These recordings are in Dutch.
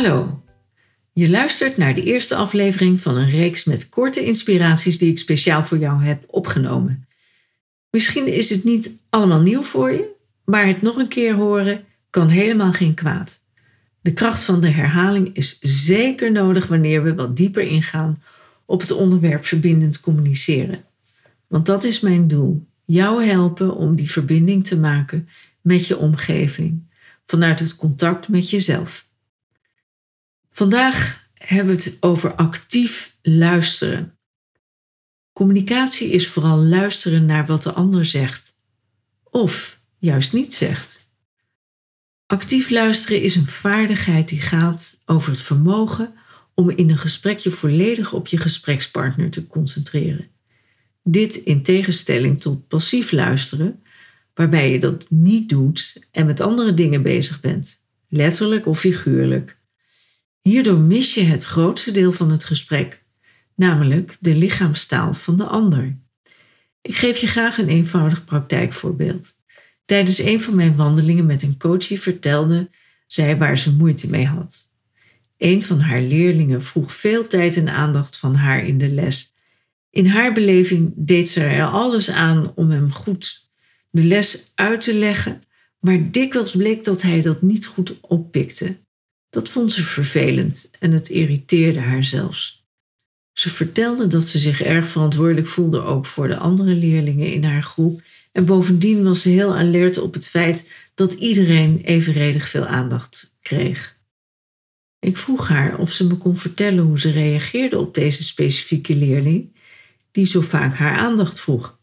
Hallo, je luistert naar de eerste aflevering van een reeks met korte inspiraties die ik speciaal voor jou heb opgenomen. Misschien is het niet allemaal nieuw voor je, maar het nog een keer horen kan helemaal geen kwaad. De kracht van de herhaling is zeker nodig wanneer we wat dieper ingaan op het onderwerp verbindend communiceren. Want dat is mijn doel: jou helpen om die verbinding te maken met je omgeving vanuit het contact met jezelf. Vandaag hebben we het over actief luisteren. Communicatie is vooral luisteren naar wat de ander zegt, of juist niet zegt. Actief luisteren is een vaardigheid die gaat over het vermogen om in een gesprek je volledig op je gesprekspartner te concentreren. Dit in tegenstelling tot passief luisteren, waarbij je dat niet doet en met andere dingen bezig bent, letterlijk of figuurlijk. Hierdoor mis je het grootste deel van het gesprek, namelijk de lichaamstaal van de ander. Ik geef je graag een eenvoudig praktijkvoorbeeld. Tijdens een van mijn wandelingen met een coachie vertelde zij waar ze moeite mee had. Een van haar leerlingen vroeg veel tijd en aandacht van haar in de les. In haar beleving deed ze er alles aan om hem goed de les uit te leggen, maar dikwijls bleek dat hij dat niet goed oppikte. Dat vond ze vervelend en het irriteerde haar zelfs. Ze vertelde dat ze zich erg verantwoordelijk voelde ook voor de andere leerlingen in haar groep en bovendien was ze heel alert op het feit dat iedereen evenredig veel aandacht kreeg. Ik vroeg haar of ze me kon vertellen hoe ze reageerde op deze specifieke leerling, die zo vaak haar aandacht vroeg.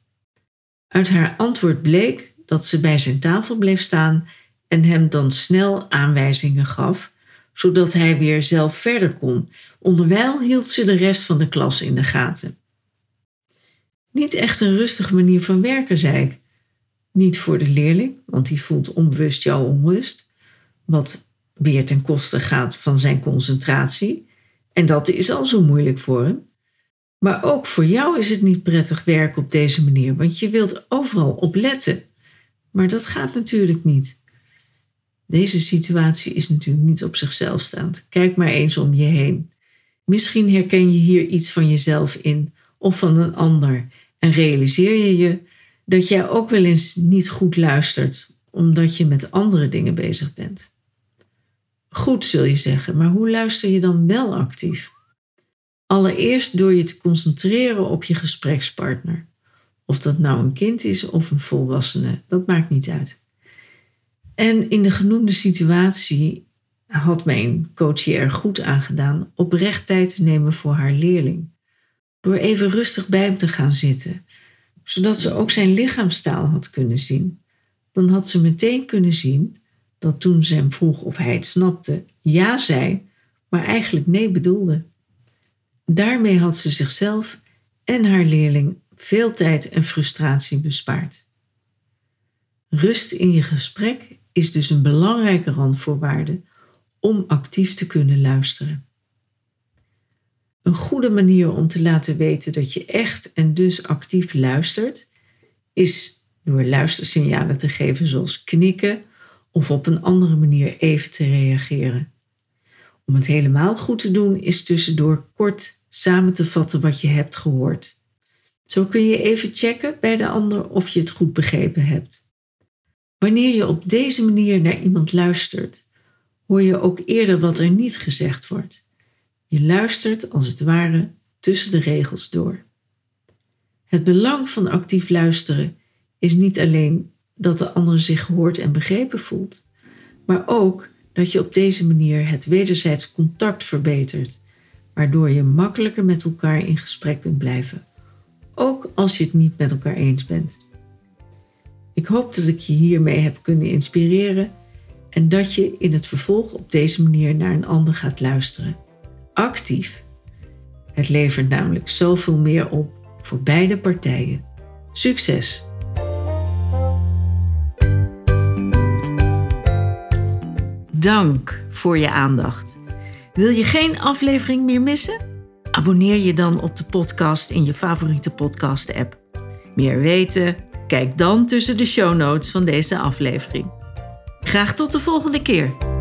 Uit haar antwoord bleek dat ze bij zijn tafel bleef staan en hem dan snel aanwijzingen gaf zodat hij weer zelf verder kon. Onderwijl hield ze de rest van de klas in de gaten. Niet echt een rustige manier van werken, zei ik. Niet voor de leerling, want die voelt onbewust jouw onrust, wat weer ten koste gaat van zijn concentratie. En dat is al zo moeilijk voor hem. Maar ook voor jou is het niet prettig werken op deze manier, want je wilt overal op letten. Maar dat gaat natuurlijk niet. Deze situatie is natuurlijk niet op zichzelf staand. Kijk maar eens om je heen. Misschien herken je hier iets van jezelf in of van een ander en realiseer je je dat jij ook wel eens niet goed luistert omdat je met andere dingen bezig bent. Goed zul je zeggen, maar hoe luister je dan wel actief? Allereerst door je te concentreren op je gesprekspartner. Of dat nou een kind is of een volwassene, dat maakt niet uit. En in de genoemde situatie had mijn coach er goed aan gedaan oprecht tijd te nemen voor haar leerling. Door even rustig bij hem te gaan zitten, zodat ze ook zijn lichaamstaal had kunnen zien. Dan had ze meteen kunnen zien dat toen ze hem vroeg of hij het snapte, ja zei, maar eigenlijk nee bedoelde. Daarmee had ze zichzelf en haar leerling veel tijd en frustratie bespaard. Rust in je gesprek is dus een belangrijke randvoorwaarde om actief te kunnen luisteren. Een goede manier om te laten weten dat je echt en dus actief luistert, is door luistersignalen te geven zoals knikken of op een andere manier even te reageren. Om het helemaal goed te doen is tussendoor kort samen te vatten wat je hebt gehoord. Zo kun je even checken bij de ander of je het goed begrepen hebt. Wanneer je op deze manier naar iemand luistert, hoor je ook eerder wat er niet gezegd wordt. Je luistert als het ware tussen de regels door. Het belang van actief luisteren is niet alleen dat de ander zich gehoord en begrepen voelt, maar ook dat je op deze manier het wederzijds contact verbetert, waardoor je makkelijker met elkaar in gesprek kunt blijven, ook als je het niet met elkaar eens bent. Ik hoop dat ik je hiermee heb kunnen inspireren en dat je in het vervolg op deze manier naar een ander gaat luisteren. Actief. Het levert namelijk zoveel meer op voor beide partijen. Succes! Dank voor je aandacht. Wil je geen aflevering meer missen? Abonneer je dan op de podcast in je favoriete podcast-app. Meer weten? Kijk dan tussen de show notes van deze aflevering. Graag tot de volgende keer.